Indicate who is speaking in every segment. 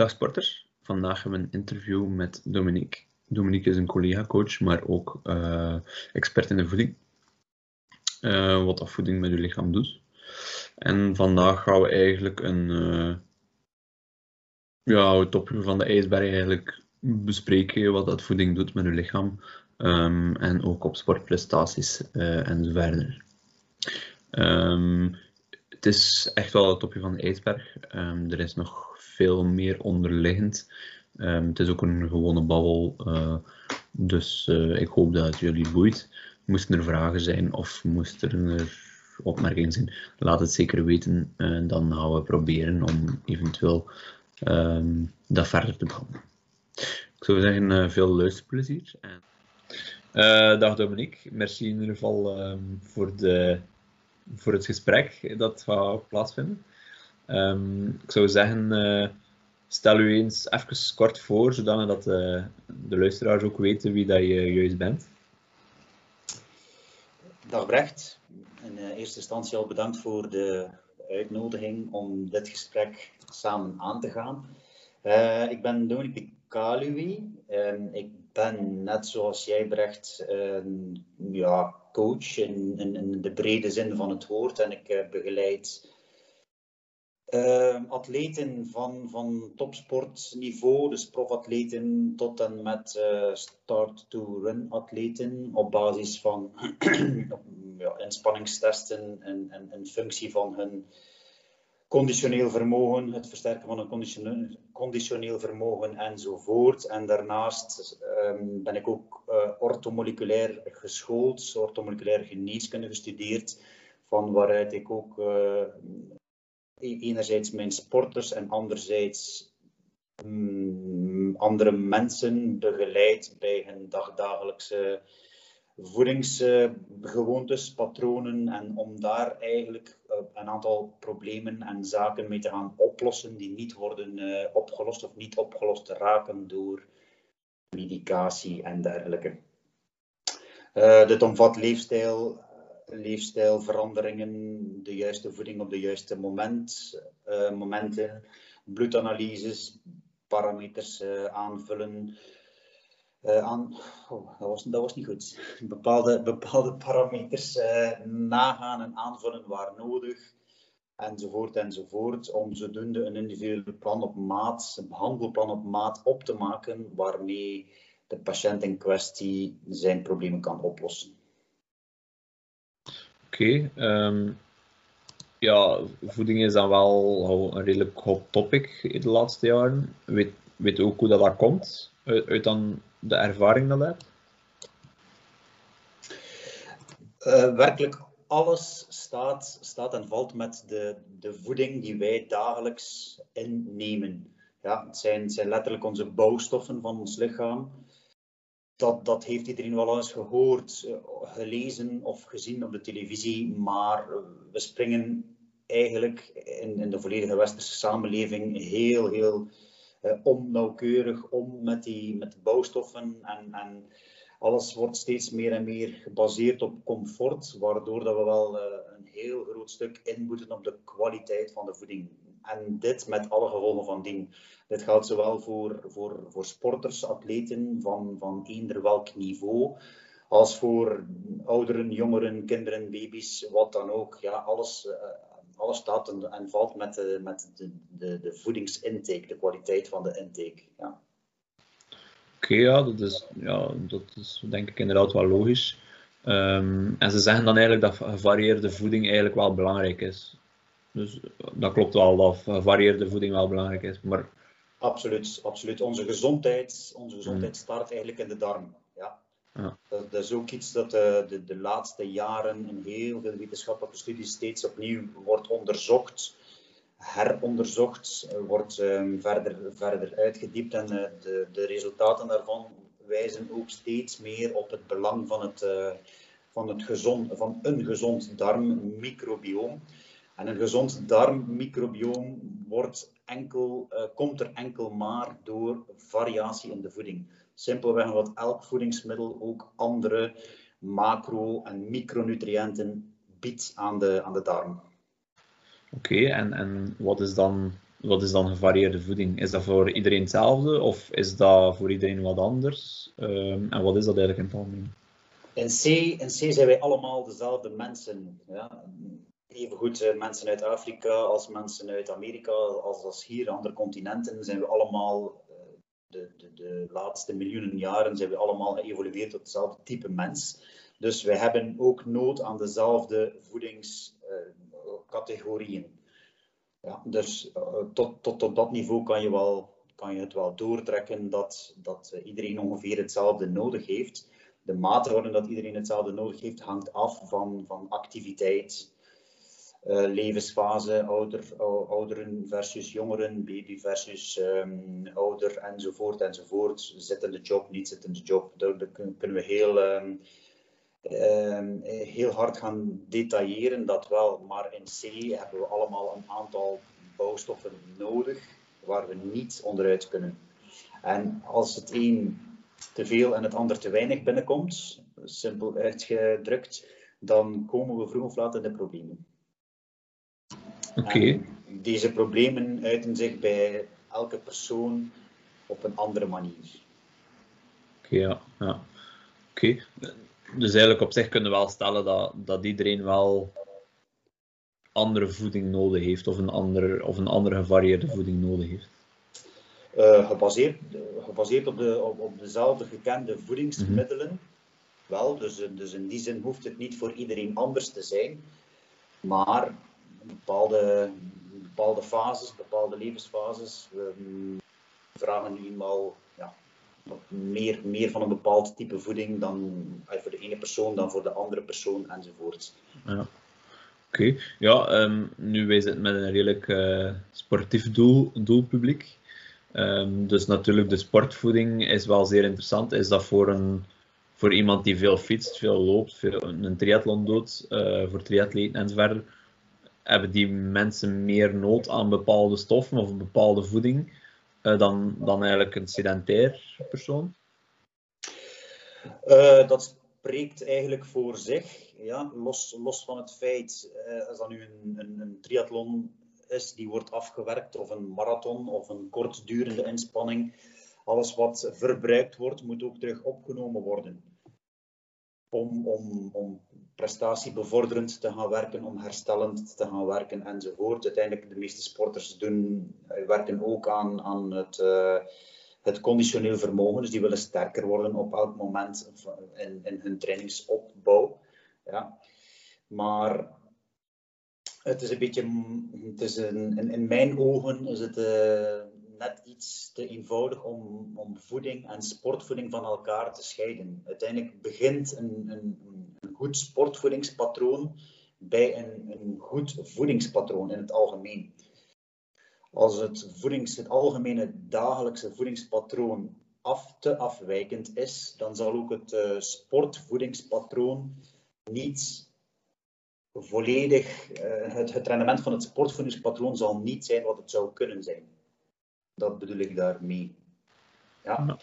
Speaker 1: Dag sporters, vandaag hebben we een interview met Dominique. Dominique is een collega-coach, maar ook uh, expert in de voeding. Uh, wat dat voeding met je lichaam doet. En vandaag gaan we eigenlijk een, uh, ja, het topje van de ijsberg eigenlijk bespreken wat dat voeding doet met je lichaam. Um, en ook op sportprestaties en verder. Um, het is echt wel het topje van de ijsberg. Um, er is nog veel meer onderliggend. Um, het is ook een gewone babbel, uh, dus uh, ik hoop dat het jullie boeit. Moesten er vragen zijn of moesten er opmerkingen zijn, laat het zeker weten. Uh, dan gaan we proberen om eventueel um, dat verder te behandelen. Ik zou zeggen, veel luisterplezier. En... dag Dominique, merci in ieder geval um, voor, de, voor het gesprek dat gaat plaatsvinden. Um, ik zou zeggen, uh, stel u eens even kort voor, zodat uh, de luisteraars ook weten wie dat je juist bent.
Speaker 2: Dag Brecht. In uh, eerste instantie al bedankt voor de uitnodiging om dit gesprek samen aan te gaan. ik ben Dominique de Kalui. ik ben net zoals jij Brecht ja, coach in, in, in, de brede zin van het woord en ik begeleid Uh, atleten van, van topsportniveau, dus profatleten tot en met uh, start-to-run atleten op basis van ja, inspanningstesten en, en, en functie van hun conditioneel vermogen, het versterken van hun conditioneel, vermogen enzovoort. En daarnaast um, ben ik ook uh, ortomoleculair geschoold, ortomoleculair geneeskunde gestudeerd, van waaruit ik ook uh, E-, enerzijds mijn sporters en anderzijds um, andere mensen begeleid bij hun dagdagelijkse voedingsgewoontes, patronen en om daar eigenlijk uh, een aantal problemen en zaken mee te gaan oplossen die niet worden uh, opgelost of niet opgelost raken door medicatie en dergelijke. Uh, dit omvat leefstijl, leefstijlveranderingen, de juiste voeding op de juiste moment, uh, momenten, bloedanalyses, parameters uh, aanvullen. Uh, aan, oh, dat, was, dat was niet goed. Bepaalde, bepaalde parameters nagaan en aanvullen waar nodig. Enzovoort enzovoort. Om zodoende een individueel plan op maat, een behandelplan op maat op te maken waarmee de patiënt in kwestie zijn problemen kan oplossen.
Speaker 1: Oké. Ehm, ja, voeding is dan wel een redelijk hot topic in de laatste jaren. Weet, weet ook hoe dat, dat komt? Uit, uit dan de ervaring dat?
Speaker 2: Uh, werkelijk alles staat, staat en valt met de, de voeding die wij dagelijks innemen. Ja, het, zijn, het zijn letterlijk onze bouwstoffen van ons lichaam dat, dat heeft iedereen wel eens gehoord, eh, gelezen of gezien op de televisie, maar we springen eigenlijk in, in de volledige westerse samenleving heel, heel uh, onnauwkeurig om met die met de bouwstoffen en, en alles wordt steeds meer en meer gebaseerd op comfort, waardoor dat we wel uh, een heel groot stuk inboeten op de kwaliteit van de voeding. En dit met alle gevolgen van dien. Dit geldt zowel voor, voor, voor sporters, atleten van, van eender welk niveau, als voor ouderen, jongeren, kinderen, baby's, wat dan ook. Ja, alles, uh, alles staat en, valt met, de, met de, de, de voedingsintake, de kwaliteit van de intake. Ja.
Speaker 1: Oké, ja, dat is, ja, dat is denk ik inderdaad wel logisch. Um, en ze zeggen dan eigenlijk dat gevarieerde voeding eigenlijk wel belangrijk is. Dus dat klopt wel, dat gevarieerde voeding wel belangrijk is. Maar...
Speaker 2: Absoluut, absoluut. Onze gezondheid, onze gezondheid mm. start eigenlijk in de darm. Ja. ja. Dat, dat, is ook iets dat de, de, de, laatste jaren in heel veel wetenschappelijke studies steeds opnieuw wordt onderzocht, heronderzocht, wordt um, verder, verder uitgediept en uh, de, de resultaten daarvan wijzen ook steeds meer op het belang van, het, uh, van, het gezond, van een gezond darmmicrobioom. En een gezond darmmicrobioom wordt enkel, uh, komt er enkel maar door variatie in de voeding. Simpelweg omdat elk voedingsmiddel ook andere macro- en micronutriënten biedt aan de, aan de darm.
Speaker 1: Oké, okay, en, en wat is dan wat is dan gevarieerde voeding? Is dat voor iedereen hetzelfde of is dat voor iedereen wat anders? Ehm, en wat is dat eigenlijk in het algemeen?
Speaker 2: In C, in C zijn wij allemaal dezelfde mensen. Ja? Even goed eh, mensen uit Afrika als mensen uit Amerika, als, als hier, andere continenten, zijn we allemaal, eh, de, de, de laatste miljoenen jaren, zijn we allemaal geëvolueerd tot hetzelfde type mens. Dus wij hebben ook nood aan dezelfde voedingscategorieën. Ja, dus tot, tot op dat niveau kan je, wel, kan je het wel doortrekken dat, dat iedereen ongeveer hetzelfde nodig heeft. De mate waarin dat iedereen hetzelfde nodig heeft, hangt af van, van activiteit, uh, levensfase, ouder, ouderen versus jongeren, baby versus um, ouder enzovoort enzovoort. Zittende job, niet zittende job. Daar, kunnen we heel, um, um, heel hard gaan detailleren, dat wel. Maar in C hebben we allemaal een aantal bouwstoffen nodig waar we niet onderuit kunnen. En als het een te veel en het ander te weinig binnenkomt, simpel uitgedrukt, dan komen we vroeg of laat in de problemen.
Speaker 1: Oké.
Speaker 2: Deze problemen uiten zich bij elke persoon op een andere manier.
Speaker 1: Oké, ja. ja. Oké. Dus eigenlijk op zich kunnen we wel stellen dat, dat iedereen wel andere voeding nodig heeft of een, andere, of een andere gevarieerde voeding nodig heeft.
Speaker 2: Uh, gebaseerd, gebaseerd op, de, op, op dezelfde gekende voedingsmiddelen. Mm -hmm. Wel, dus, dus in die zin hoeft het niet voor iedereen anders te zijn. Maar bepaalde, bepaalde fases, bepaalde levensfases, we vragen nu eenmaal ja, meer, meer van een bepaald type voeding dan voor de ene persoon dan voor de andere persoon enzovoort.
Speaker 1: Ja. Oké, ja, um, nu wij zitten met een redelijk uh, sportief doel, doelpubliek. Um, dus natuurlijk, de sportvoeding is wel zeer interessant. Is dat voor, een, voor iemand die veel fietst, veel loopt, veel, een triathlon doet, uh, voor triatleten enzovoort, hebben die mensen meer nood aan bepaalde stoffen of bepaalde voeding uh, dan, dan eigenlijk een sedentair persoon?
Speaker 2: Uh, dat spreekt eigenlijk voor zich. Ja, los, los van het feit, uh, als dat nu een, een, een triathlon is die wordt afgewerkt, of een marathon of een kortdurende inspanning. Alles wat verbruikt wordt, moet ook terug opgenomen worden. Om, om, om prestatiebevorderend te gaan werken, om herstellend te gaan werken enzovoort. Uiteindelijk, de meeste sporters doen, werken ook aan, aan het, uh, het conditioneel vermogen. Dus die willen sterker worden op elk moment in, in hun trainingsopbouw. Ja. Maar het is een beetje, het is een, in, mijn ogen is het uh, net iets te eenvoudig om, om voeding en sportvoeding van elkaar te scheiden. Uiteindelijk begint een, een, een goed sportvoedingspatroon bij een, een goed voedingspatroon in het algemeen. Als het, voedings, het algemene dagelijkse voedingspatroon af te afwijkend is, dan zal ook het uh, sportvoedingspatroon niet volledig, uh, het, het rendement van het sportvoedingspatroon zal niet zijn wat het zou kunnen zijn. Dat bedoel ik daarmee. Ja. ja.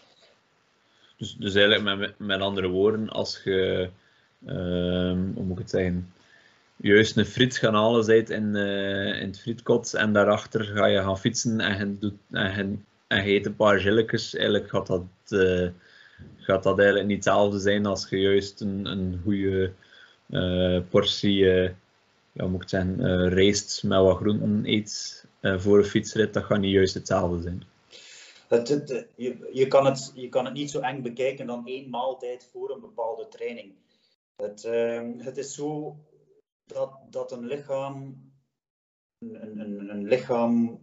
Speaker 1: Dus, dus eigenlijk met, met andere woorden, als je, ik het zeggen, juist een friet gaan halen bent in, uh, in het frietkot en daarachter ga je gaan fietsen en je, doet, en en je eet een paar gilletjes, eigenlijk gaat dat, uh, gaat dat eigenlijk niet hetzelfde zijn als je juist een, een goede uh, portie, ja, moet ik zeggen, rijst met wat groenten eet voor een fietsrit, dat gaat niet juist hetzelfde zijn.
Speaker 2: Het, het, je, je, kan het, je kan het niet zo eng bekijken dan één maaltijd voor een bepaalde training. Het, uh, het is zo dat, dat een lichaam, een, een, een lichaam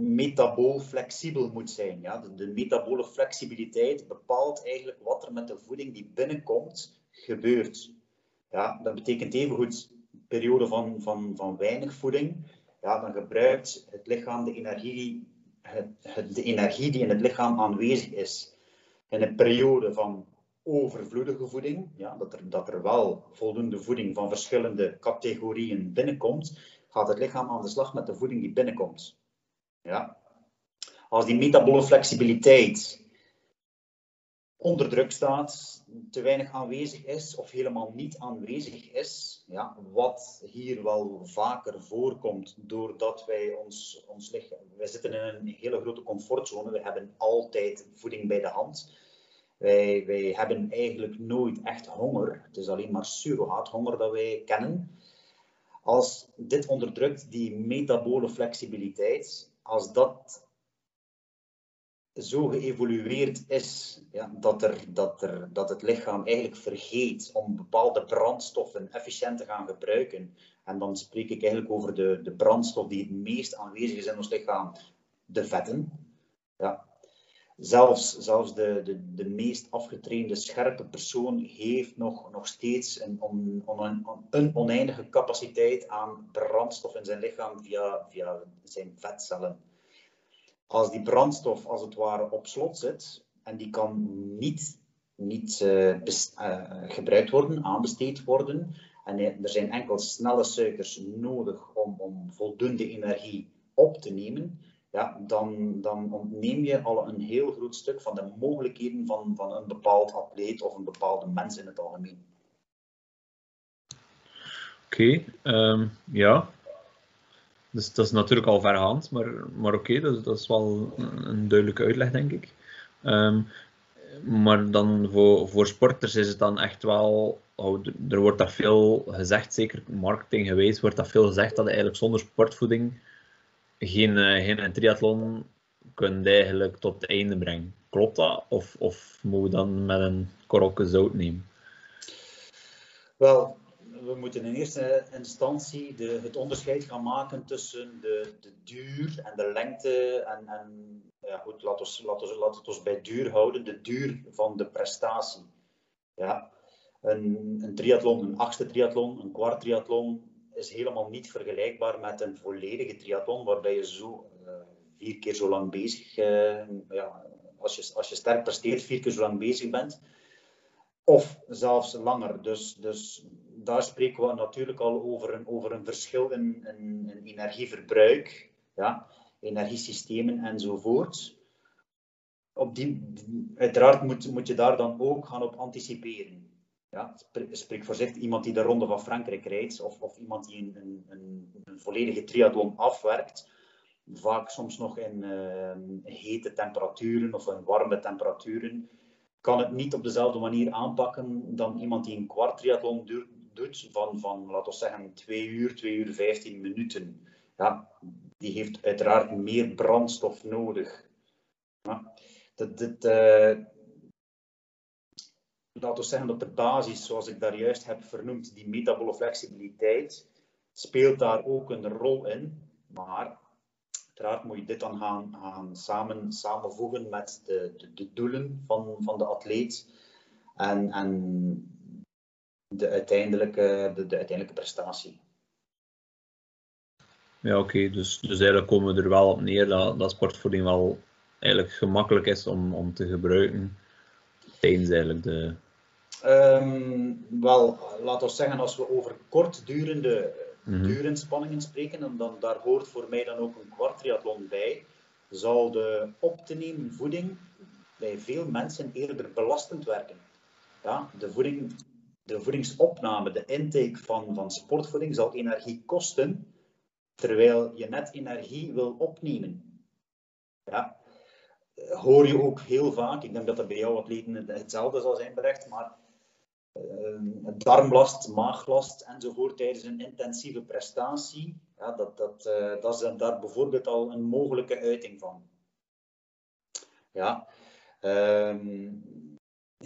Speaker 2: metabool flexibel moet zijn. Ja? De, de metabole flexibiliteit bepaalt eigenlijk wat er met de voeding die binnenkomt gebeurt. Ja, dat betekent evengoed periode van, van, van weinig voeding. Ja, dan gebruikt het lichaam de energie, het, het, de energie die in het lichaam aanwezig is. In een periode van overvloedige voeding, ja, dat, er, dat er wel voldoende voeding van verschillende categorieën binnenkomt, gaat het lichaam aan de slag met de voeding die binnenkomt. Ja. Als die metabole flexibiliteit onder druk staat, te weinig aanwezig is of helemaal niet aanwezig is. Ja, wat hier wel vaker voorkomt doordat wij ons, ons lichaam... Wij zitten in een hele grote comfortzone. We hebben altijd voeding bij de hand. Wij, wij hebben eigenlijk nooit echt honger. Het is alleen maar surrogaat honger dat wij kennen. Als dit onderdrukt, die metabole flexibiliteit, als dat zo geëvolueerd is ja, dat, er, dat, er, dat het lichaam eigenlijk vergeet om bepaalde brandstoffen efficiënt te gaan gebruiken. En dan spreek ik eigenlijk over de, de brandstof die het meest aanwezig is in ons lichaam, de vetten. Ja. Zelfs, zelfs de, de, de meest afgetrainde, scherpe persoon heeft nog, nog steeds een, een oneindige capaciteit aan brandstof in zijn lichaam via, via zijn vetcellen als die brandstof als het ware op slot zit en die kan niet, niet uh, gebruikt worden, aanbesteed worden, en er zijn enkel snelle suikers nodig om, om voldoende energie op te nemen, ja, dan, dan ontneem je al een heel groot stuk van de mogelijkheden van, van een bepaald atleet of een bepaalde mens in het algemeen.
Speaker 1: Oké, ehm, ja, dus dat is natuurlijk al verhand, maar, maar oké, dat, is wel een, duidelijke uitleg, denk ik. Um, maar dan voor, voor sporters is het dan echt wel, oh, er wordt dat veel gezegd, zeker marketing geweest, wordt dat veel gezegd dat eigenlijk zonder sportvoeding geen, uh, geen triathlon kunt eigenlijk tot het einde brengen. Klopt dat? Of, of moet je dan met een korrelke zout nemen?
Speaker 2: Wel, we moeten in eerste instantie de, het onderscheid gaan maken tussen de, de duur en de lengte. En, en ja, goed, laten we het ons bij duur houden, de duur van de prestatie. Ja. Een, een triathlon, een achtste triathlon, een kwart triathlon is helemaal niet vergelijkbaar met een volledige triathlon, waarbij je zo uh, vier keer zo lang bezig, uh, ja, als, je, als je sterk presteert, vier keer zo lang bezig bent. Of zelfs langer. Dus, dus daar spreken we natuurlijk al over een, over een verschil in, in, in energieverbruik, ja, energiesystemen enzovoort. Op die, uiteraard moet, moet je daar dan ook gaan op anticiperen. Ja, spreek voor zich iemand die de Ronde van Frankrijk rijdt, of, of iemand die een, een, een volledige triathlon afwerkt, vaak soms nog in uh, hete temperaturen of in warme temperaturen, kan het niet op dezelfde manier aanpakken dan iemand die een kwart triathlon van, van laten we zeggen, 2 uur, 2 uur 15 minuten. Ja, die heeft uiteraard meer brandstof nodig. Ja, dat, uh, laten we zeggen, op de basis, zoals ik daar juist heb vernoemd, die metabole flexibiliteit, speelt daar ook een rol in. Maar uiteraard moet je dit dan gaan, gaan samen, samenvoegen met de, de, de doelen van, van de atleet. En, en de uiteindelijke, de, de uiteindelijke prestatie.
Speaker 1: Ja, oké. Dus, dus eigenlijk komen we er wel op neer dat, dat sportvoeding wel eigenlijk gemakkelijk is om, om te gebruiken tijdens eigenlijk de...
Speaker 2: Um, wel, laten we zeggen, als we over kortdurende mm duurinspanningen spreken, en dan, daar hoort voor mij dan ook een kwart triathlon bij, zal de op te nemen voeding bij veel mensen eerder belastend werken. Ja, de voeding de voedingsopname, de intake van, van sportvoeding zal energie kosten, terwijl je net energie wil opnemen. Ja. Hoor je ook heel vaak, ik denk dat dat bij jouw atleten hetzelfde zal zijn berecht, maar uh, darmlast, maaglast enzovoort tijdens een intensieve prestatie, ja, dat, dat, uh, dat is daar bijvoorbeeld al een mogelijke uiting van. Ja. Uh,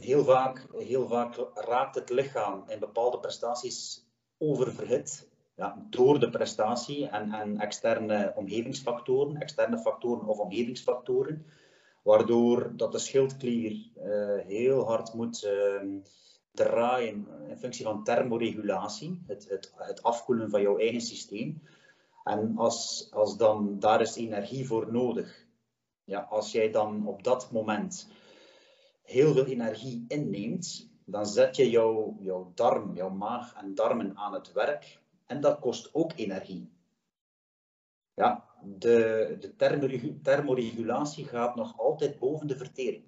Speaker 2: heel vaak, heel vaak raakt het lichaam in bepaalde prestaties oververhit ja, door de prestatie en, en externe omgevingsfactoren, externe factoren of omgevingsfactoren, waardoor dat de schildklier uh, heel hard moet uh, draaien in functie van thermoregulatie, het, het, het afkoelen van jouw eigen systeem. En als, als dan, daar is energie voor nodig. Ja, als jij dan op dat moment heel veel energie inneemt, dan zet je jouw, jouw darm, jouw maag en darmen aan het werk. En dat kost ook energie. Ja, de, de thermoregulatie gaat nog altijd boven de vertering.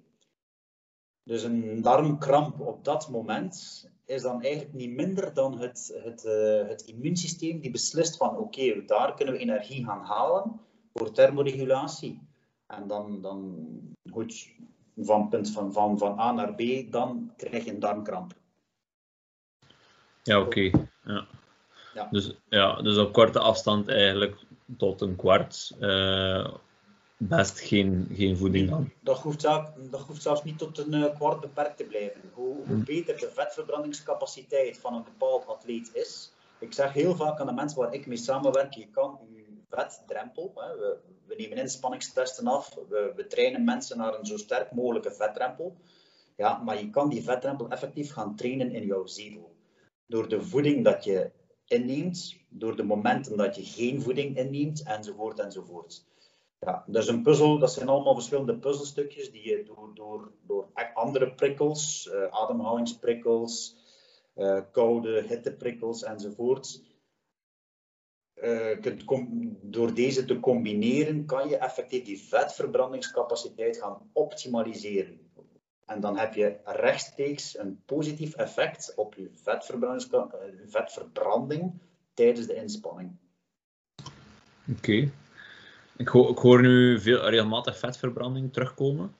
Speaker 2: Dus een darmkramp op dat moment is dan eigenlijk niet minder dan het, het, uh, het immuunsysteem die beslist van oké, daar kunnen we energie gaan halen voor thermoregulatie. En dan, dan goed, van punt van, van, van A naar B, dan krijg je een darmkramp.
Speaker 1: Ja, oké. Ja. Ja. Dus, ja, dus op korte afstand eigenlijk tot een kwart. Uh, best geen, geen voeding dan.
Speaker 2: Dat hoeft, zelf, dat hoeft zelfs niet tot een uh, kwart beperkt te blijven. Hoe, hoe, hm. beter de vetverbrandingscapaciteit van een bepaald atleet is. Ik zeg heel vaak aan de mensen waar ik mee samenwerk, je kan je vetdrempel, hè, we, we, nemen inspanningstesten af, we, we trainen mensen naar een zo sterk mogelijke vetdrempel. Ja, maar je kan die vetdrempel effectief gaan trainen in jouw zetel. Door de voeding dat je inneemt, door de momenten dat je geen voeding inneemt, enzovoort enzovoort. Ja, dat is een puzzel, dat zijn allemaal verschillende puzzelstukjes die je door, door, door andere prikkels, uh, ademhalingsprikkels, uh, koude hitteprikkels enzovoort, kunt door deze te combineren, kan je effectief die vetverbrandingscapaciteit gaan optimaliseren. En dan heb je rechtstreeks een positief effect op je vetverbranding tijdens de inspanning.
Speaker 1: Oké. Ik, ik, hoor nu veel regelmatig vetverbranding terugkomen.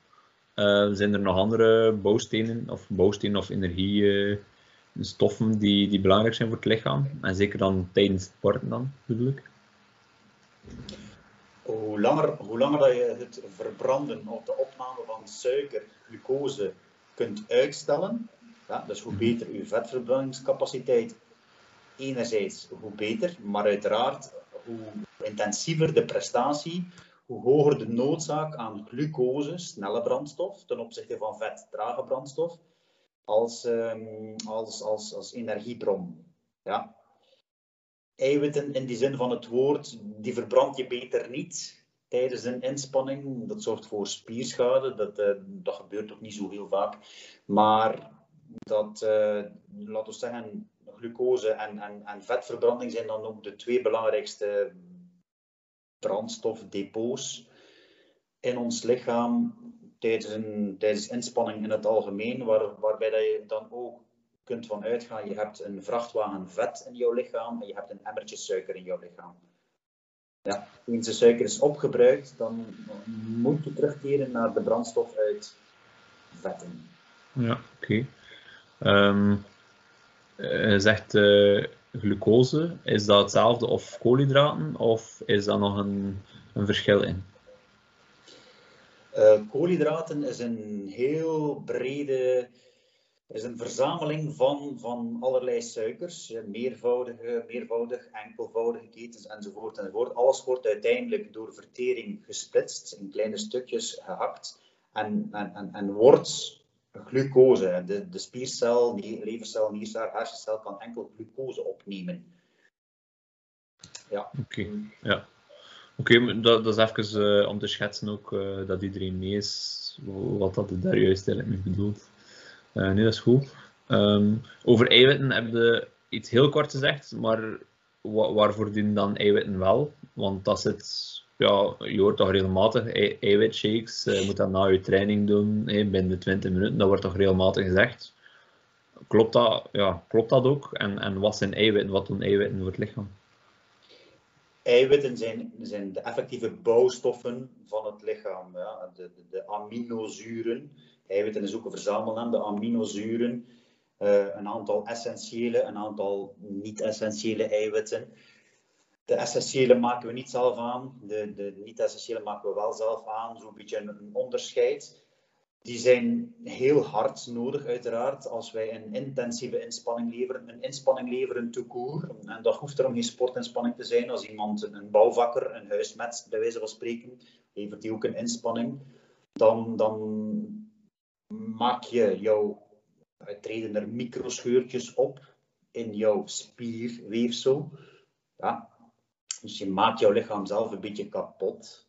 Speaker 1: Uh, zijn er nog andere bouwstenen of bouwstenen of uh, die, die belangrijk zijn voor het lichaam? En zeker dan tijdens sporten dan, bedoel ik?
Speaker 2: Hoe langer, hoe langer dat je het verbranden of de opname van suiker, glucose kunt uitstellen, ja, dus hoe beter je vetverbrandingscapaciteit enerzijds, hoe beter, maar uiteraard hoe intensiever de prestatie, hoe hoger de noodzaak aan glucose, snelle brandstof, ten opzichte van vet, trage brandstof, als, um, als, als, als energiebron. Ja. Eiwitten in die zin van het woord, die verbrand je beter niet tijdens een inspanning. Dat zorgt voor spierschade, dat, uh, dat gebeurt ook niet zo heel vaak. Maar dat, uh, laten we zeggen, glucose en, en, en vetverbranding zijn dan ook de twee belangrijkste brandstofdepots in ons lichaam tijdens, inspanning in het algemeen, waar, waarbij dat je dan ook kunt van uitgaan, je hebt een vrachtwagen vet in jouw lichaam en je hebt een emmertje suiker in jouw lichaam. Ja, eens de suiker is opgebruikt, dan moet je terugkeren naar de brandstof uit vetten.
Speaker 1: Ja, oké. Ehm, eh, zegt uh, glucose, is dat hetzelfde of koolhydraten of is dat nog een, een verschil in?
Speaker 2: Uh, koolhydraten is een heel brede, is een verzameling van, van allerlei suikers, meervoudige, meervoudig, enkelvoudige ketens enzovoort, enzovoort. Alles wordt uiteindelijk door vertering gesplitst, in kleine stukjes gehakt en, en, en, en wordt glucose. De, de spiercel, die levercel, niercel, hersencel kan enkel glucose opnemen.
Speaker 1: Ja. Oké, ja. Oké, dat, dat, is even uh, om te schetsen ook uh, dat iedereen mee is wat dat daar juist mee bedoelt. Uh, nee, dat is goed. Um, over eiwitten heb je iets heel kort gezegd, maar waarvoor dienen dan eiwitten wel? Want dat zit ja, je hoort toch regelmatig eiwitshakes, je moet dat na je training doen, binnen de 20 minuten, dat wordt toch regelmatig gezegd. Klopt dat, ja, klopt dat ook? En, en wat zijn eiwitten, wat doen eiwitten voor het lichaam?
Speaker 2: Eiwitten zijn, zijn de effectieve bouwstoffen van het lichaam, ja, de, de, de aminozuren. Eiwitten is ook een verzamelnaam, de aminozuren. Uh, een aantal essentiële, een aantal niet-essentiële eiwitten. De essentiële maken we niet zelf aan, de, de niet-essentiële maken we wel zelf aan, zo'n beetje een, onderscheid. Die zijn heel hard nodig, uiteraard, als wij een intensieve inspanning leveren. Een inspanning leveren te koer. En dat hoeft erom geen sportinspanning te zijn. Als iemand een bouwvakker, een huismet, bij wijze van spreken, levert die ook een inspanning. Dan, dan maak je jouw, treden er microscheurtjes op in jouw spierweefsel. Ja, dus je maakt jouw lichaam zelf een beetje kapot.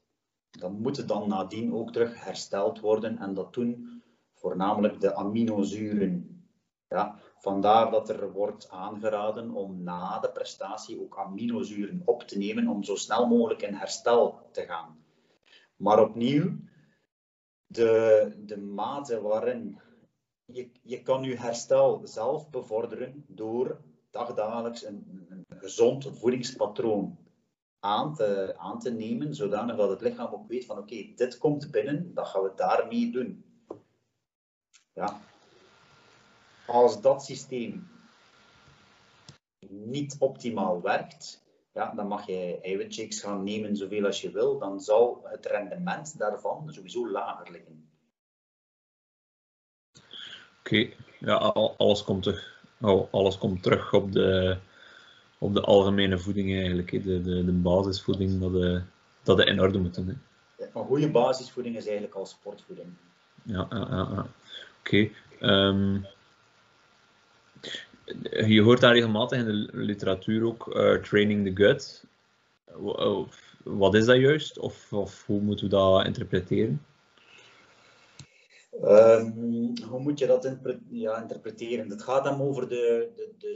Speaker 2: Dan moet dan nadien ook terug hersteld worden. En dat doen voornamelijk de aminozuren. Ja, vandaar dat er wordt aangeraden om na de prestatie ook aminozuren op te nemen om zo snel mogelijk in herstel te gaan. Maar opnieuw, de, de mate waarin je, je kan je herstel zelf bevorderen door dagdagelijks een, een gezond voedingspatroon aan te, aan te nemen, zodanig dat het lichaam ook weet van oké, dit komt binnen, dan gaan we daarmee doen. Ja. Als dat systeem niet optimaal werkt, ja, dan mag je eiwitshakes gaan nemen zoveel als je wil, dan zal het rendement daarvan sowieso lager liggen.
Speaker 1: Oké, ja, alles komt, terug, alles komt terug op de, op de algemene voeding eigenlijk, de, de, de basisvoeding, dat de, dat de in orde moet.
Speaker 2: Ja, een goede basisvoeding is eigenlijk al sportvoeding.
Speaker 1: Ja, ja, ja. oké. Ehm, je hoort daar regelmatig in de literatuur ook uh, training the gut. Wat is dat juist? Of, of hoe moeten we dat interpreteren?
Speaker 2: Um, hoe moet je dat ja, interpreteren? Het gaat dan over de, de, de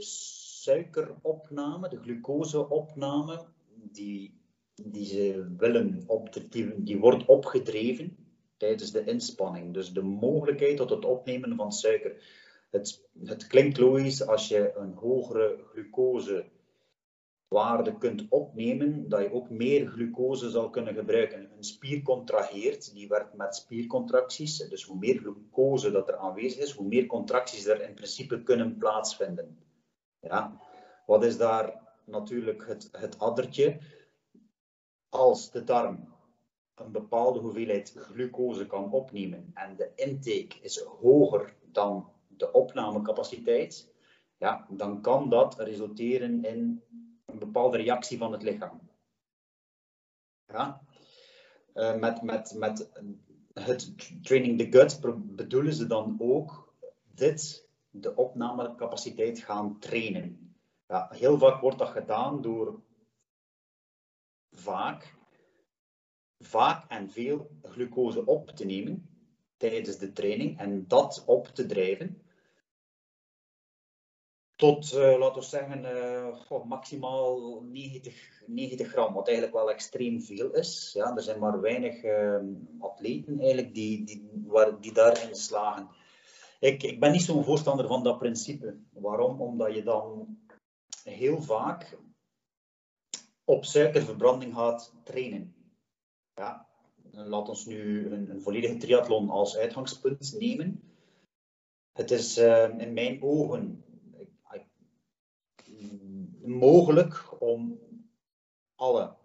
Speaker 2: suikeropname, de glucoseopname, die, die ze willen die, wordt opgedreven tijdens de inspanning. Dus de mogelijkheid tot het opnemen van suiker. Het, het klinkt logisch als je een hogere glucose waarde kunt opnemen, dat je ook meer glucose zal kunnen gebruiken. Een spier contraheert, die werkt met spiercontracties. Dus hoe meer glucose dat er aanwezig is, hoe meer contracties er in principe kunnen plaatsvinden. Ja. Wat is daar natuurlijk het, het addertje? Als de darm een bepaalde hoeveelheid glucose kan opnemen en de intake is hoger dan de opnamecapaciteit, ja, dan kan dat resulteren in een bepaalde reactie van het lichaam. Ja? Uh, met, met, met het training the gut bedoelen ze dan ook dit, de opnamecapaciteit gaan trainen. Ja, heel vaak wordt dat gedaan door vaak, vaak en veel glucose op te nemen tijdens de training en dat op te drijven tot, uh, laten we zeggen, uh, maximaal 90, 90 gram, wat eigenlijk wel extreem veel is. Ja, er zijn maar weinig uh, atleten eigenlijk die, die, waar, die daarin slagen. Ik, ik ben niet zo'n voorstander van dat principe. Waarom? Omdat je dan heel vaak op suikerverbranding gaat trainen. Ja, laat ons nu een, een volledige triathlon als uitgangspunt nemen. Het is uh, in mijn ogen mogelijk om alle,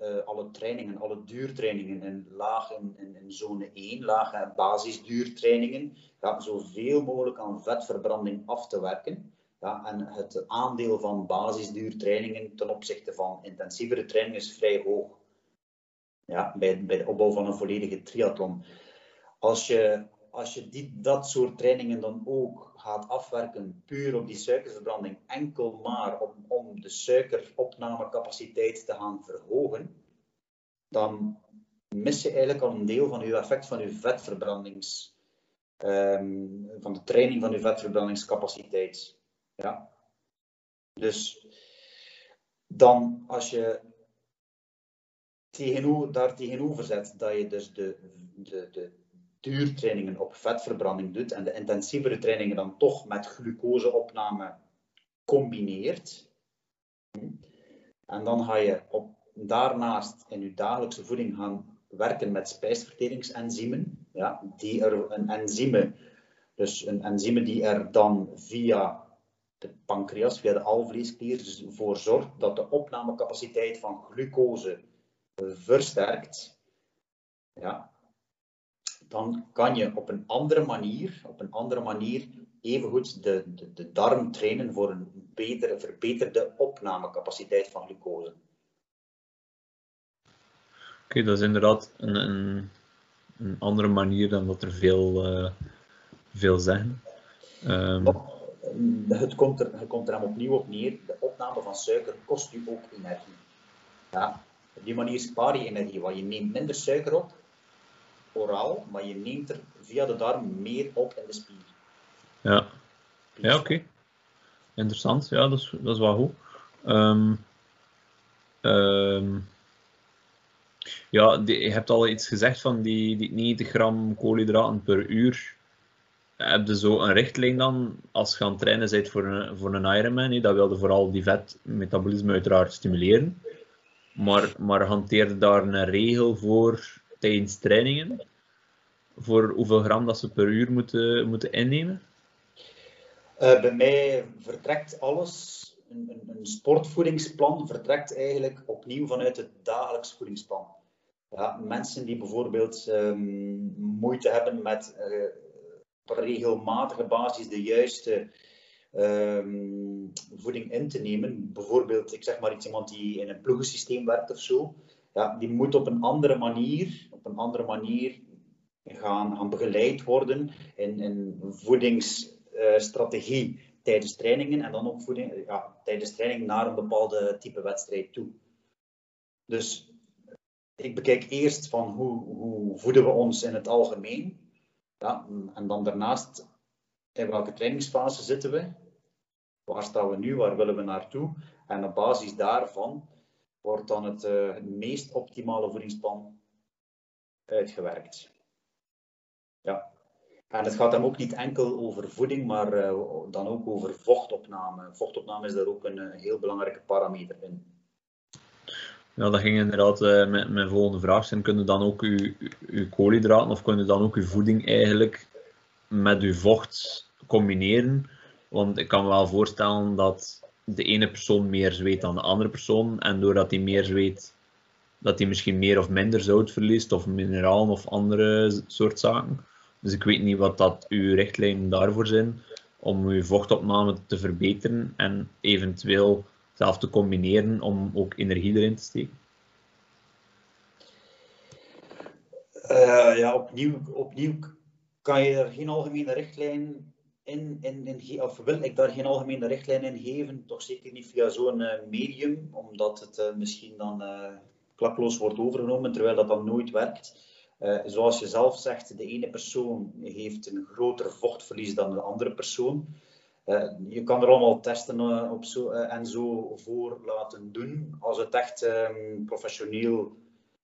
Speaker 2: uh, alle trainingen, alle duurtrainingen in laag in, in, zone 1, lage basisduurtrainingen, ja, zoveel mogelijk aan vetverbranding af te werken. Ja, en het aandeel van basisduurtrainingen ten opzichte van intensievere trainingen is vrij hoog. Ja, bij, bij de opbouw van een volledige triathlon. Als je, als je dat soort trainingen dan ook gaat afwerken puur op die suikerverbranding, enkel maar om, om de suikeropnamecapaciteit te gaan verhogen, dan mis je eigenlijk al een deel van je effect van je vetverbrandings, um, van de training van je vetverbrandingscapaciteit. Ja. Dus dan als je tegenover, daar tegenover zet dat je dus de, de, de, duurtrainingen op vetverbranding doet en de intensievere trainingen dan toch met glucoseopname combineert. En dan ga je op, daarnaast in je dagelijkse voeding gaan werken met spijsverteringsenzymen. Ja, die er een enzyme, dus een enzyme die er dan via de pancreas, via de alvleesklier, voor zorgt dat de opnamecapaciteit van glucose versterkt. Ja, dan kan je op een andere manier, op een andere manier evengoed de, de, de darm trainen voor een betere, verbeterde opnamecapaciteit van glucose.
Speaker 1: Oké, dat is inderdaad een, een, een, andere manier dan dat er veel, uh, veel zeggen. Um...
Speaker 2: Het, komt er, het komt er opnieuw op neer, de opname van suiker kost u ook energie. Ja, op die manier spaar je energie, want je neemt minder suiker op, oraal, maar je neemt er via de darm meer op in de spier.
Speaker 1: Ja, ja oké. Interessant, ja, dat is, dat is wel goed. Um, um, ja, je hebt al iets gezegd van die, die 90 gram koolhydraten per uur. heb je zo een richtlijn dan, als je aan het trainen bent voor een, voor een Ironman, dat wilde vooral die vetmetabolisme uiteraard stimuleren, maar, maar hanteerde daar een regel voor tijdens trainingen? Voor hoeveel gram dat ze per uur moeten, moeten innemen?
Speaker 2: Uh, bij mij vertrekt alles, een, een, een, sportvoedingsplan vertrekt eigenlijk opnieuw vanuit het dagelijks voedingsplan. Ja, mensen die bijvoorbeeld um, moeite hebben met uh, regelmatige basis de juiste um, voeding in te nemen, bijvoorbeeld, ik zeg maar iemand die in een ploegensysteem werkt of zo, ja, die moet op een andere manier, een andere manier gaan, gaan begeleid worden in, in voedingsstrategie tijdens trainingen en dan ook ja, tijdens training naar een bepaalde type wedstrijd toe. Dus ik bekijk eerst van hoe, hoe voeden we ons in het algemeen. Ja, en dan daarnaast, in welke trainingsfase zitten we? Waar staan we nu? Waar willen we naartoe? En op basis daarvan wordt dan het uh, meest optimale voedingsplan uitgewerkt. Ja. En het gaat dan ook niet enkel over voeding, maar uh, dan ook over vochtopname. Vochtopname is daar ook een, een heel belangrijke parameter in.
Speaker 1: Ja, dat ging inderdaad uh, met mijn volgende vraag zijn. Kun je dan ook uw, uw koolhydraten of kun je dan ook uw voeding eigenlijk met uw vocht combineren? Want ik kan me wel voorstellen dat de ene persoon meer zweet dan de andere persoon. En doordat hij meer zweet, dat hij misschien meer of minder zout verliest, of mineralen of andere soort zaken. Dus ik weet niet wat dat uw richtlijnen daarvoor zijn om uw vochtopname te verbeteren en eventueel zelf te combineren om ook energie erin te steken?
Speaker 2: Uh, ja, opnieuw, opnieuw kan je er geen algemene richtlijn in, in, of wil ik daar geen algemene richtlijn in geven, toch zeker niet via zo'n uh, medium, omdat het uh, misschien dan klakloos wordt overgenomen, terwijl dat dan nooit werkt. zoals je zelf zegt, de ene persoon heeft een groter vochtverlies dan de andere persoon. je kan er allemaal testen op zo, en zo voor laten doen. Als het echt um, professioneel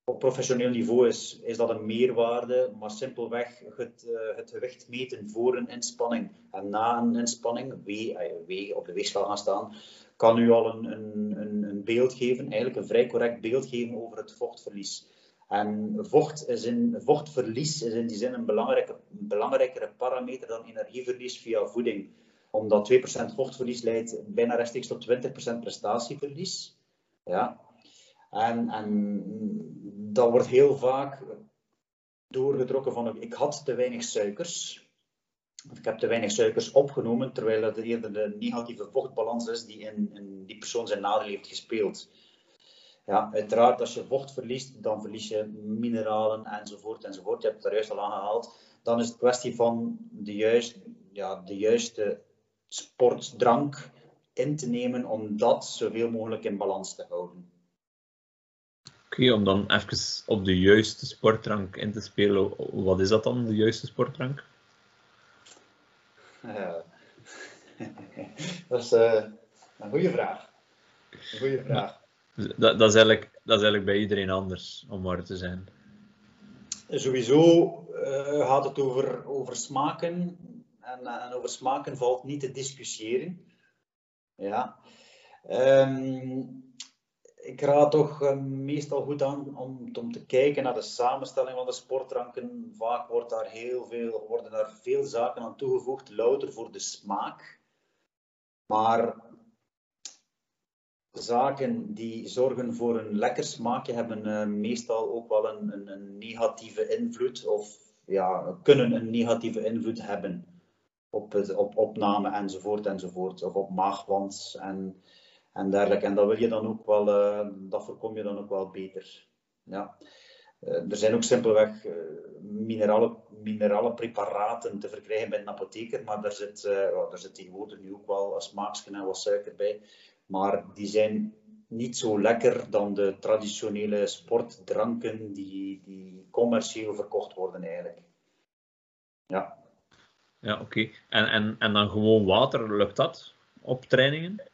Speaker 2: op professioneel niveau is, is dat een meerwaarde, maar simpelweg het, het gewicht meten voor een inspanning en na een inspanning, eh, wee op de weegschaal gaan staan, kan u al een, een, een, beeld geven, eigenlijk een vrij correct beeld geven over het vochtverlies. En vocht is in, vochtverlies is in die zin een, belangrijke, belangrijkere parameter dan energieverlies via voeding. Omdat 2% vochtverlies leidt bijna rechtstreeks tot 20% prestatieverlies. Ja, en, en dat wordt heel vaak doorgetrokken van ik had te weinig suikers. Ik heb te weinig suikers opgenomen, terwijl dat eerder de negatieve vochtbalans is die in, in die persoon zijn nadeel heeft gespeeld. Ja, uiteraard, als je vocht verliest, dan verlies je mineralen enzovoort enzovoort. Je hebt het er juist al aangehaald. Dan is het kwestie van de, juist, ja, de juiste sportdrank in te nemen om dat zoveel mogelijk in balans te houden.
Speaker 1: Oké, om dan even op de juiste sportdrank in te spelen, wat is dat dan, de juiste sportdrank?
Speaker 2: Dat is uh, een goede vraag. Een goede vraag.
Speaker 1: Dat, dat, is eigenlijk, dat is eigenlijk bij iedereen anders, om waar te zijn.
Speaker 2: Sowieso uh, gaat het over, over smaken. En, en, over smaken valt niet te discussiëren. Ja. Um, ik raad toch uh, meestal goed aan om, om te kijken naar de samenstelling van de sportdranken. Vaak wordt daar heel veel, worden daar veel zaken aan toegevoegd, louter voor de smaak. Maar zaken die zorgen voor een lekker smaakje hebben uh, meestal ook wel een, een, een, negatieve invloed of ja, kunnen een negatieve invloed hebben op opname enzovoort enzovoort of op maagwand en en dergelijke. En dat wil je dan ook wel, uh, dat voorkom je dan ook wel beter. Ja. Uh, er zijn ook simpelweg uh, minerale, minerale preparaten te verkrijgen bij een apotheker, maar daar zit, daar zit tegenwoordig nu ook wel een smaaksje en wat suiker bij. Maar die zijn niet zo lekker dan de traditionele sportdranken die, die commercieel verkocht worden eigenlijk. Ja.
Speaker 1: Ja, oké. En, en, en dan gewoon water, lukt dat op trainingen?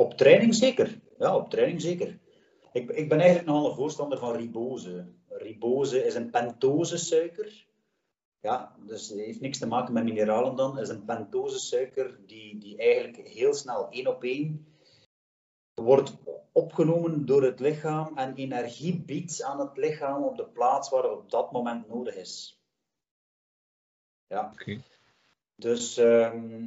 Speaker 2: Op training zeker. Ja, op training zeker. Ik, ik ben eigenlijk nogal een voorstander van ribose. Ribose is een pentose suiker. Ja, dus het heeft niks te maken met mineralen dan. Het is een pentosesuiker die, die eigenlijk heel snel één op één wordt opgenomen door het lichaam en energie biedt aan het lichaam op de plaats waar het op dat moment nodig is. Ja. Dus ehm,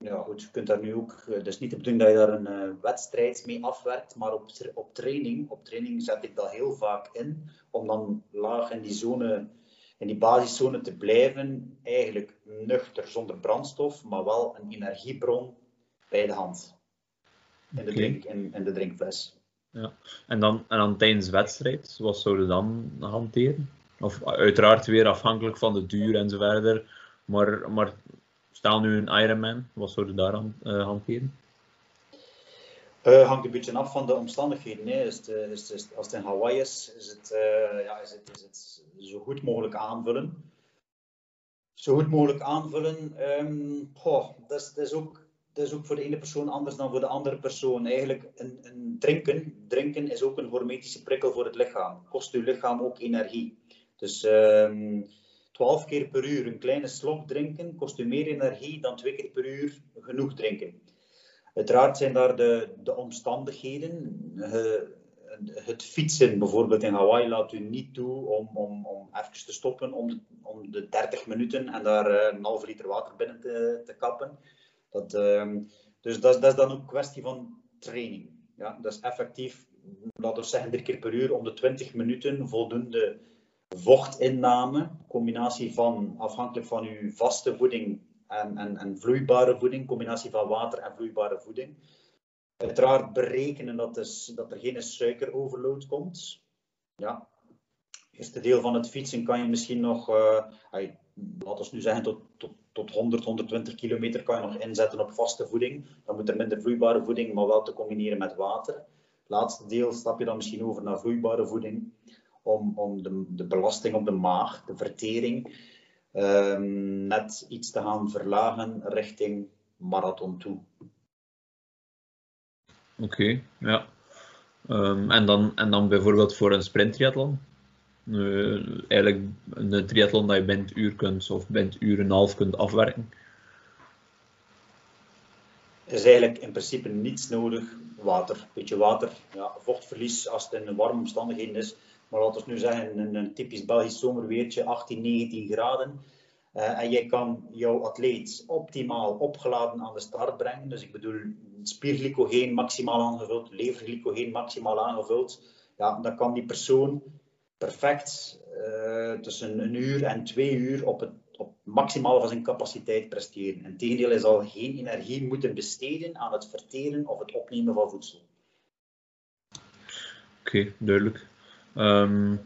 Speaker 2: ja, goed, je kunt daar nu ook. eh, Het is niet de bedoeling dat je daar een eh, wedstrijd mee afwerkt, maar op, op training, op training zet ik dat heel vaak in, om dan laag in die zone, in die basiszone te blijven, eigenlijk nuchter, zonder brandstof, maar wel een energiebron bij de hand. In de, drink, in, in de drinkfles.
Speaker 1: En dan, en dan tijdens de wedstrijd, wat zouden dan hanteren? Of uiteraard weer afhankelijk van de duur en zo verder. Maar, maar stel nu een Ironman, wat zouden daar aan eh, hanteren?
Speaker 2: Eh, hangt een beetje af van de omstandigheden. Hè. Is eh, is, als het in Hawaii is, is het, eh, ja, het, is het zo goed mogelijk aanvullen. Zo goed mogelijk aanvullen. ehm, dat, is, dat, ook, dat is ook voor de ene persoon anders dan voor de andere persoon. Eigenlijk, een, een drinken, drinken is ook een hormetische prikkel voor het lichaam. Kost uw lichaam ook energie. Dus ehm 12 keer per uur een kleine slok drinken kost u meer energie dan twee keer per uur genoeg drinken. Uiteraard zijn daar de, de omstandigheden. Eh, het fietsen bijvoorbeeld in Hawaii laat u niet toe om, om, om even te stoppen om de, om de 30 minuten en daar eh, een halve liter water binnen te, te kappen. Dat, ehm, dus dat, is- dan ook een kwestie van training. Ja, dat is effectief, laten we zeggen, drie keer per uur om de 20 minuten voldoende vochtinname. Combinatie van, afhankelijk van uw vaste voeding en, en, en vloeibare voeding, combinatie van water en vloeibare voeding. Uiteraard berekenen dat, dus, dat er geen suikeroverload komt. Ja. Het eerste deel van het fietsen kan je misschien nog, eh ay, laten we nu zeggen, tot, tot, tot 100, 120 kilometer kan je nog inzetten op vaste voeding. Dan moet er minder vloeibare voeding, maar wel te combineren met water. Laatste deel stap je dan misschien over naar vloeibare voeding, om, om de, de belasting op de maag, de vertering, ehm, net iets te gaan verlagen richting marathon toe.
Speaker 1: Oké, ja. Ehm, en, dan, en dan bijvoorbeeld voor een sprinttriathlon? Eh, eigenlijk een triathlon dat je het uur kunt of het uur en een half kunt afwerken.
Speaker 2: Er is eigenlijk in principe niets nodig. Water, beetje water, ja, vochtverlies als het in warme omstandigheden is. Maar laten we nu zeggen, een, een typisch Belgisch zomerweertje, 18, 19 graden. Eh, en jij kan jouw atleet optimaal opgeladen aan de start brengen. Dus ik bedoel, spierglycogeen maximaal aangevuld, leverglycogeen maximaal aangevuld. Ja, dan kan die persoon perfect eh, tussen een uur en twee uur op het op maximaal van zijn capaciteit presteren. Integendeel, hij zal geen energie moeten besteden aan het verteren of het opnemen van voedsel.
Speaker 1: Oké, duidelijk. Ehm,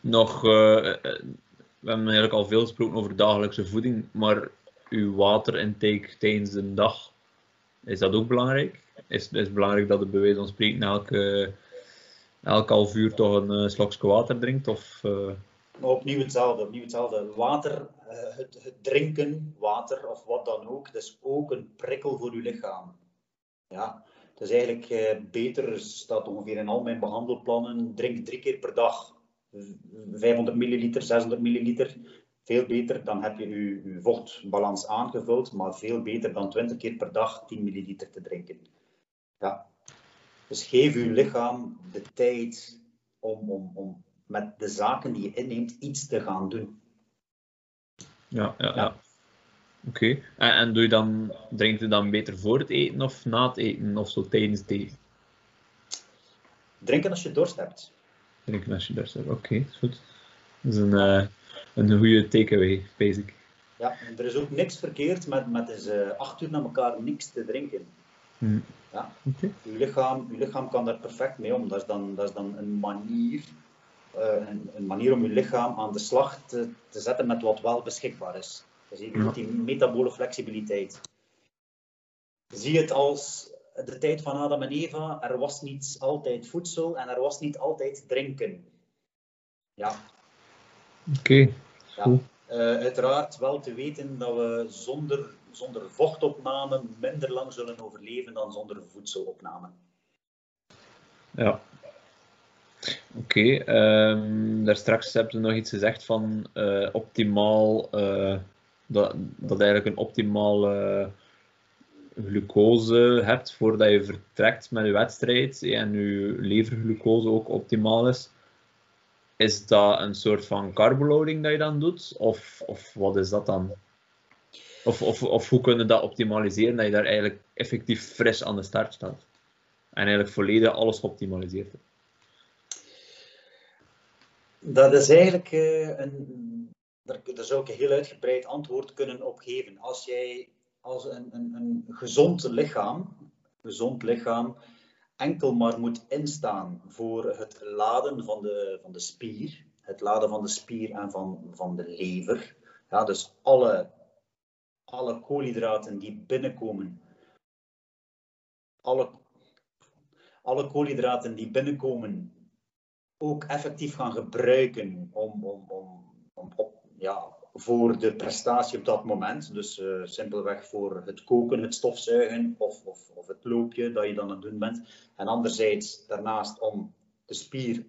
Speaker 1: nog, eh, eh, we hebben eigenlijk al veel gesproken over dagelijkse voeding, maar uw waterintake tijdens de dag, is dat ook belangrijk? Is, het belangrijk dat je bij wijze van spreken elke, elk half uur toch een slokje water drinkt? Of,
Speaker 2: opnieuw hetzelfde, opnieuw hetzelfde. Water, het, het, drinken, water of wat dan ook, dat is ook een prikkel voor uw lichaam. Ja, het is eigenlijk uh, beter, staat ongeveer in al mijn behandelplannen, drink drie keer per dag 500 milliliter, 600 milliliter. Veel beter, dan heb je je, je vochtbalans aangevuld, maar veel beter dan 20 keer per dag 10 milliliter te drinken. Ja. Dus geef uw lichaam de tijd om, om, om met de zaken die je inneemt iets te gaan doen.
Speaker 1: Ja, ja, ja. Oké. Okay. En, en, doe je dan, drink je dan beter voor het eten of na het eten of zo tijdens het eten?
Speaker 2: Drinken als je dorst hebt.
Speaker 1: Drinken als je dorst hebt, oké, okay, is goed. Dat is een, uh, een goede takeaway, basic.
Speaker 2: Ja, en er is ook niks verkeerd met, met eens uh, acht uur na elkaar niks te drinken.
Speaker 1: Hmm.
Speaker 2: Ja.
Speaker 1: Okay.
Speaker 2: Uw, lichaam, uw lichaam kan daar perfect mee om. Dat is dan, dat is dan een manier uh, een, een, manier om je lichaam aan de slag te, te zetten met wat wel beschikbaar is. Dus je ja. die metabole flexibiliteit. Zie het als de tijd van Adam en Eva. Er was niet altijd voedsel en er was niet altijd drinken. Ja.
Speaker 1: Oké. Okay.
Speaker 2: Ja. Uh, uiteraard wel te weten dat we zonder, zonder vochtopname minder lang zullen overleven dan zonder voedselopname.
Speaker 1: Ja, Oké, ehm, daar straks heb je nog iets gezegd van uh, optimaal, uh, dat, dat eigenlijk een optimale glucose hebt voordat je vertrekt met je wedstrijd en je leverglucose ook optimaal is. Is dat een soort van carboloading dat je dan doet? Of, of wat is dat dan? Of, of, of hoe kunnen dat optimaliseren dat je daar eigenlijk effectief fris aan de start staat? En eigenlijk volledig alles geoptimaliseerd hebt?
Speaker 2: Dat is eigenlijk uh, een. Daar, daar, zou ik een heel uitgebreid antwoord kunnen op geven. Als jij als een, een, een gezond lichaam, gezond lichaam enkel maar moet instaan voor het laden van de, van de spier, het laden van de spier en van, van de lever. Ja, dus alle, alle koolhydraten die binnenkomen, alle, alle koolhydraten die binnenkomen, ook effectief gaan gebruiken om, om, om, om op, ja, voor de prestatie op dat moment. Dus uh, simpelweg voor het koken, het stofzuigen of, of, of, het loopje dat je dan aan het doen bent. En anderzijds daarnaast om de spier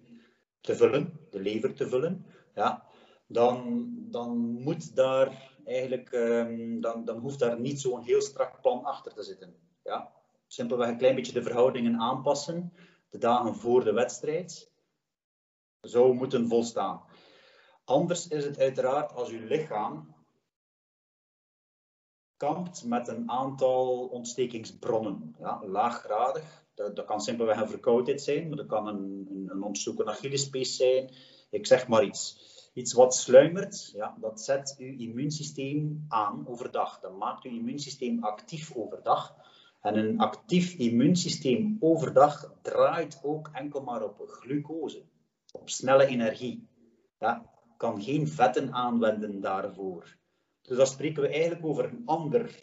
Speaker 2: te vullen, de lever te vullen. Ja, dan, dan moet daar eigenlijk, um, dan, dan hoeft daar niet zo'n heel strak plan achter te zitten. Ja, simpelweg een klein beetje de verhoudingen aanpassen, de dagen voor de wedstrijd, zou moeten volstaan. Anders is het uiteraard als uw lichaam kampt met een aantal ontstekingsbronnen. Ja, laaggradig, dat, kan simpelweg een verkoudheid zijn, maar dat kan een, een, een ontstoken Achillespees zijn. Ik zeg maar iets. Iets wat sluimert, ja, dat zet uw immuunsysteem aan overdag. Dat maakt uw immuunsysteem actief overdag. En een actief immuunsysteem overdag draait ook enkel maar op glucose, op snelle energie. Ja, kan geen vetten aanwenden daarvoor. Dus dan spreken we eigenlijk over een, ander,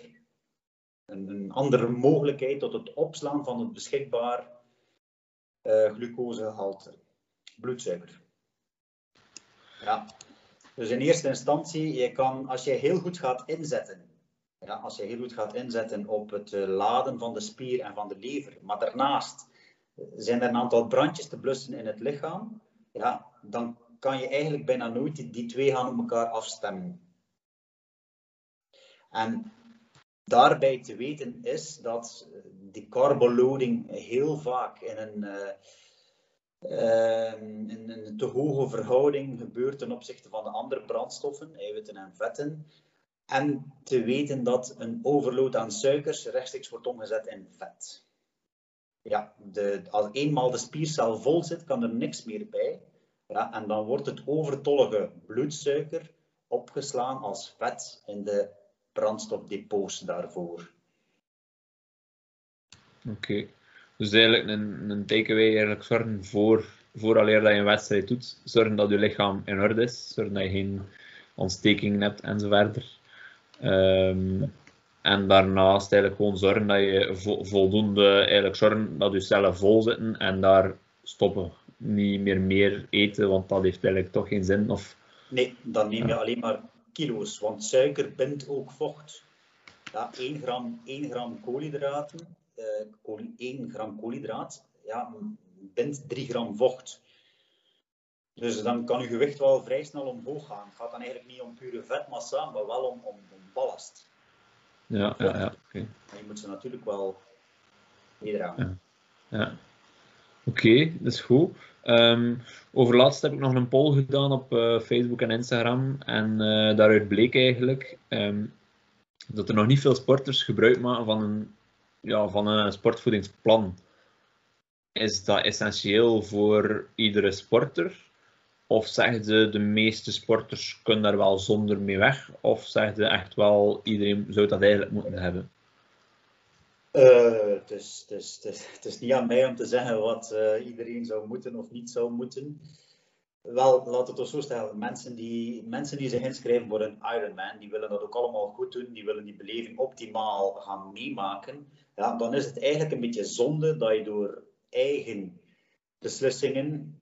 Speaker 2: een, een andere mogelijkheid tot het opslaan van het beschikbaar uh, glucosegehalte, bloedsuiker. Ja. Dus in eerste instantie, je kan, als je heel goed gaat inzetten, ja, als je heel goed gaat inzetten op het uh, laden van de spier en van de lever, maar daarnaast zijn er een aantal brandjes te blussen in het lichaam, ja, dan kan je eigenlijk bijna nooit die, twee gaan op elkaar afstemmen. En daarbij te weten is dat eh, die carboloading heel vaak in een, uh, uh, in een te hoge verhouding gebeurt ten opzichte van de andere brandstoffen, eiwitten en vetten. En te weten dat een overload aan suikers rechtstreeks wordt omgezet in vet. Ja, de, als eenmaal de spiercel vol zit, kan er niks meer bij. Ja, en dan wordt het overtollige bloedsuiker opgeslaan als vet in de brandstofdepots daarvoor.
Speaker 1: Oké, dus eigenlijk een, een takeaway eigenlijk zorgen voor, vooraleer dat je een wedstrijd doet, zorgen dat je lichaam in orde is, zorgen dat je geen ontstekingen hebt enzovoort. Um, en daarnaast eigenlijk gewoon zorgen dat je voldoende, eigenlijk zorgen dat je cellen vol zitten en daar stoppen niet meer meer eten, want dat heeft eigenlijk toch geen zin? Of...
Speaker 2: Nee, dan neem je alleen maar kilo's, want suiker bindt ook vocht. Ja, 1 gram, 1 gram koolhydraten, uh, 1 gram koolhydraat, ja, bindt 3 gram vocht. Dus dan kan je gewicht wel vrij snel omhoog gaan. Het gaat dan eigenlijk niet om pure vetmassa, maar wel om, om, om ballast.
Speaker 1: Ja, ja, ja. Okay.
Speaker 2: je moet ze natuurlijk wel meedragen.
Speaker 1: Ja. ja. Oké, dat is goed. Um, over laatst heb ik nog een poll gedaan op uh, Facebook en Instagram. En uh, daaruit bleek eigenlijk um, dat er nog niet veel sporters gebruik maken van een, ja, van een sportvoedingsplan. Is dat essentieel voor iedere sporter? Of zeggen ze de meeste sporters kunnen daar wel zonder mee weg? Of zeggen ze echt wel iedereen zou dat eigenlijk moeten hebben?
Speaker 2: Uh, het, is, het, is, het, is, niet aan mij om te zeggen wat uh, iedereen zou moeten of niet zou moeten. Wel, laat het ons zo stellen. Mensen die, mensen die zich inschrijven voor een Ironman, die willen dat ook allemaal goed doen. Die willen die beleving optimaal gaan meemaken. Ja, dan is het eigenlijk een beetje zonde dat je door eigen beslissingen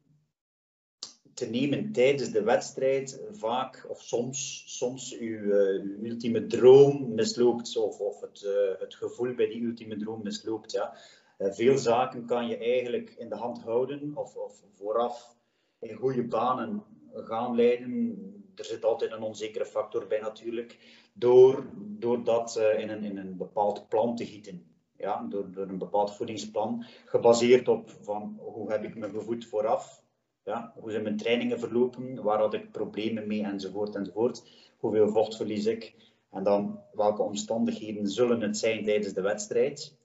Speaker 2: te nemen tijdens de wedstrijd vaak of soms, soms uw, uw ultieme droom misloopt of, of het, uh, het gevoel bij die ultieme droom misloopt. Ja. Uh, veel zaken kan je eigenlijk in de hand houden of, of vooraf in goede banen gaan leiden. Er zit altijd een onzekere factor bij natuurlijk, door, door dat in, een, in een bepaald plan te gieten. Ja, door, door een bepaald voedingsplan, gebaseerd op van hoe heb ik me gevoed vooraf, ja, hoe zijn mijn trainingen verlopen, waar had ik problemen mee enzovoort enzovoort, hoeveel vocht verlies ik en dan welke omstandigheden zullen het zijn tijdens de wedstrijd,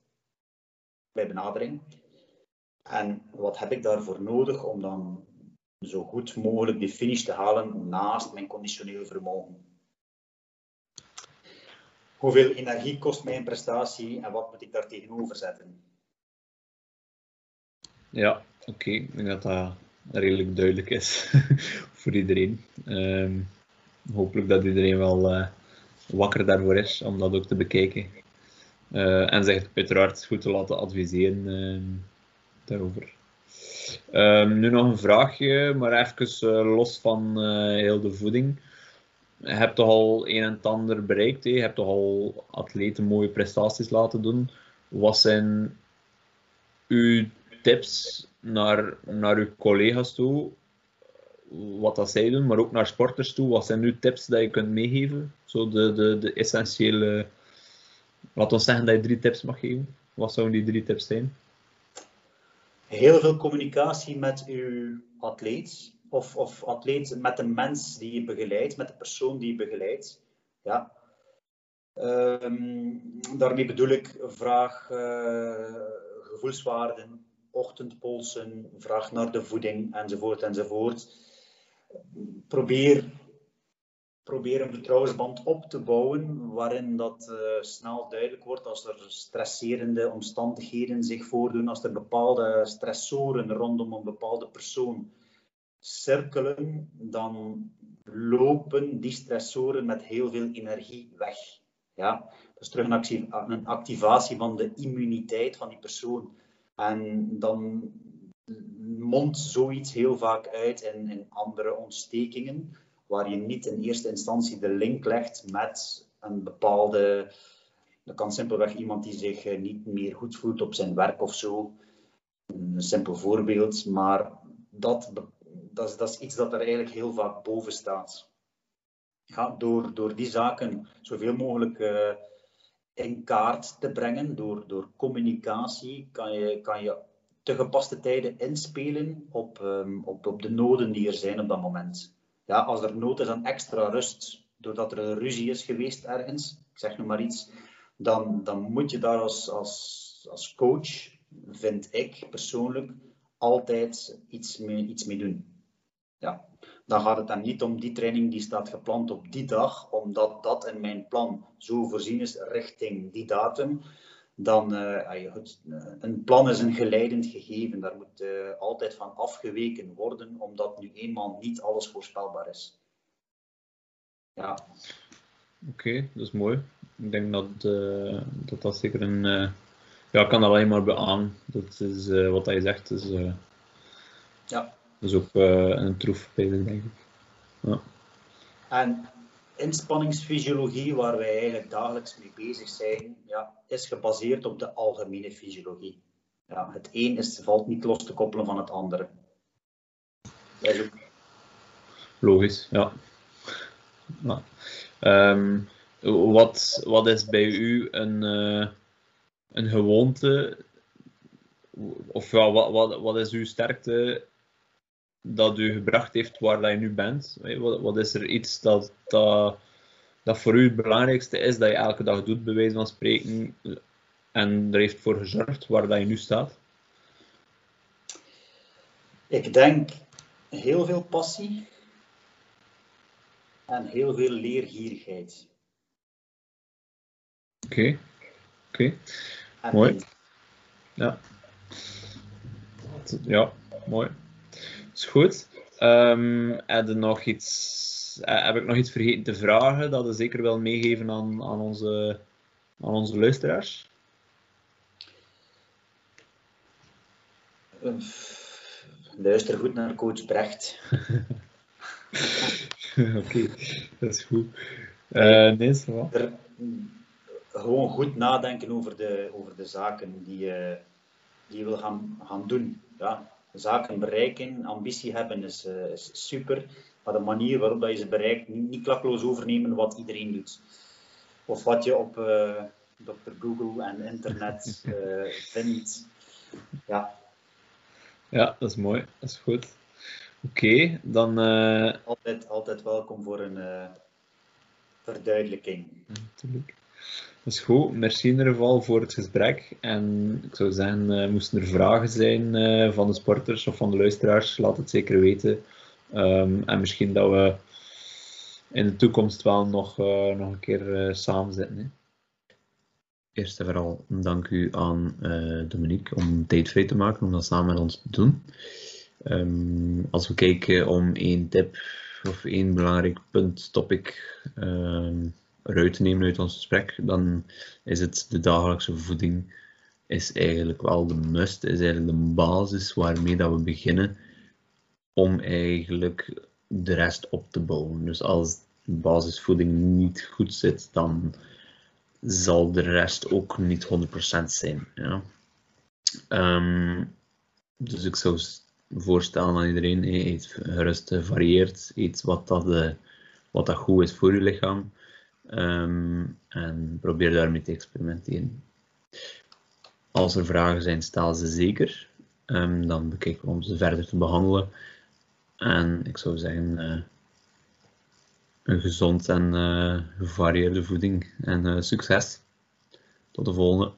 Speaker 2: bij benadering. En wat heb ik daarvoor nodig om dan zo goed mogelijk de finish te halen naast mijn conditioneel vermogen? Hoeveel energie kost mijn prestatie en wat moet ik daar tegenover zetten?
Speaker 1: Ja, oké. Ik denk dat dat redelijk duidelijk is voor iedereen. Um, hopelijk dat iedereen wel uh, wakker daarvoor is om dat ook te bekijken. Uh, en zich uiteraard goed te laten adviseren uh, daarover. Um, nu nog een vraagje, maar even uh, los van heel de voeding. Je hebt toch al een en ander bereikt, hè? je hebt toch al atleten mooie prestaties laten doen. Wat zijn uw tips naar, naar uw collega's toe? Wat dat zij doen, maar ook naar sporters toe. Wat zijn uw tips dat je kunt meegeven? Zo de, de, de essentiële Laat ons zeggen dat je drie tips mag geven. Wat zouden die drie tips zijn?
Speaker 2: Heel veel communicatie met uw atleet. Of, of atleet met de mens die je begeleidt, met de persoon die je begeleidt. Ja. Um, daarmee bedoel ik vraag uh, gevoelswaarden, ochtendpolsen, vraag naar de voeding enzovoort enzovoort. Probeer een vertrouwensband op te bouwen, waarin dat uh, snel duidelijk wordt als er stresserende omstandigheden zich voordoen, als er bepaalde stressoren rondom een bepaalde persoon cirkelen, dan lopen die stressoren met heel veel energie weg. Ja, dat is terug een activatie van de immuniteit van die persoon. En dan mondt zoiets heel vaak uit in, andere ontstekingen waar je niet in eerste instantie de link legt met een bepaalde. Dat kan simpelweg iemand die zich eh, niet meer goed voelt op zijn werk of zo. Een simpel voorbeeld, maar dat, dat, is, dat iets dat er eigenlijk heel vaak boven staat. Door, door die zaken zoveel mogelijk uh, in kaart te brengen, door, door communicatie, kan je, kan je te gepaste tijden inspelen op, um, op, op de noden die er zijn op dat moment ja, als er nood is aan extra rust, doordat er een ruzie is geweest ergens, ik zeg nu maar iets, dan, dan moet je daar als, als, als coach, vind ik persoonlijk, altijd iets mee, iets mee doen. Ja. Dan gaat het dan niet om die training die staat gepland op die dag, omdat dat in mijn plan zo voorzien is richting die datum dan uh, goed, een plan is een geleidend gegeven. Daar moet uh, altijd van afgeweken worden, omdat nu eenmaal niet alles voorspelbaar is. Ja.
Speaker 1: Oké, okay, dat is mooi. Ik denk dat uh, dat, dat zeker een. ja, ik kan alleen maar beamen. Dat is wat hij zegt. Is,
Speaker 2: ja.
Speaker 1: Dat is ook een troef, denk ik. Ja.
Speaker 2: En inspanningsfysiologie, waar wij eigenlijk dagelijks mee bezig zijn, ja, is gebaseerd op de algemene fysiologie. Ja, het een is, valt niet los te koppelen van het andere. Dat is ook...
Speaker 1: Logisch, ja. ja. Um, wat, wat is bij u een, uh, een gewoonte? Of ja, wat, wat, wat is uw sterkte dat u gebracht heeft waar dat je nu bent? Wat, wat is er iets dat, dat, dat voor u het belangrijkste is dat je elke dag doet, bij wijze van spreken, en er heeft voor gezorgd waar dat je nu staat?
Speaker 2: Ik denk heel veel passie en heel veel leergierigheid.
Speaker 1: Oké, oké. Mooi. Ja. Ja, mooi is goed. Um, heb, nog iets, eh, heb ik nog iets vergeten te vragen dat we zeker wel meegeven aan, aan, onze, aan onze luisteraars?
Speaker 2: Luister goed naar coach Brecht.
Speaker 1: Oké, dat is goed. Uh, nee, er,
Speaker 2: gewoon goed nadenken over de, over de zaken die je, die je wil gaan, gaan doen. Ja, zaken bereiken, ambitie hebben is, is super. Maar de manier waarop dat je ze bereikt, niet, niet klakloos overnemen wat iedereen doet. Of wat je op Dr. Google en internet vindt. Ja.
Speaker 1: ja, dat is mooi. Dat is goed. Oké, dan...
Speaker 2: Altijd, altijd welkom voor een verduidelijking.
Speaker 1: Natuurlijk. Is goed. Merci in ieder geval voor het gesprek. En ik zou zeggen, uh, moesten er vragen zijn uh, van de sporters of van de luisteraars, laat het zeker weten. Um, en misschien dat we in de toekomst wel nog, uh, nog een keer samen zitten. Hè. Eerst en vooral dank u aan Dominique om tijd vrij te maken om dat samen met ons te doen. Um, als we kijken om één tip of één belangrijk punt, topic eruit te nemen uit ons gesprek, dan is het de dagelijkse voeding is eigenlijk wel de must, is eigenlijk de basis waarmee dat we beginnen om eigenlijk de rest op te bouwen. Dus als de basisvoeding niet goed zit, dan zal de rest ook niet 100% zijn. Ja. Um, dus ik zou voorstellen aan iedereen, eet gerust varieert, eet wat dat, uh, wat dat goed is voor je lichaam. Um, en probeer daarmee te experimenteren. Als er vragen zijn, stel ze zeker. Um, dan bekijken we om ze verder te behandelen. En ik zou zeggen, uh, een gezond en uh, gevarieerde voeding. En uh, succes. Tot de volgende.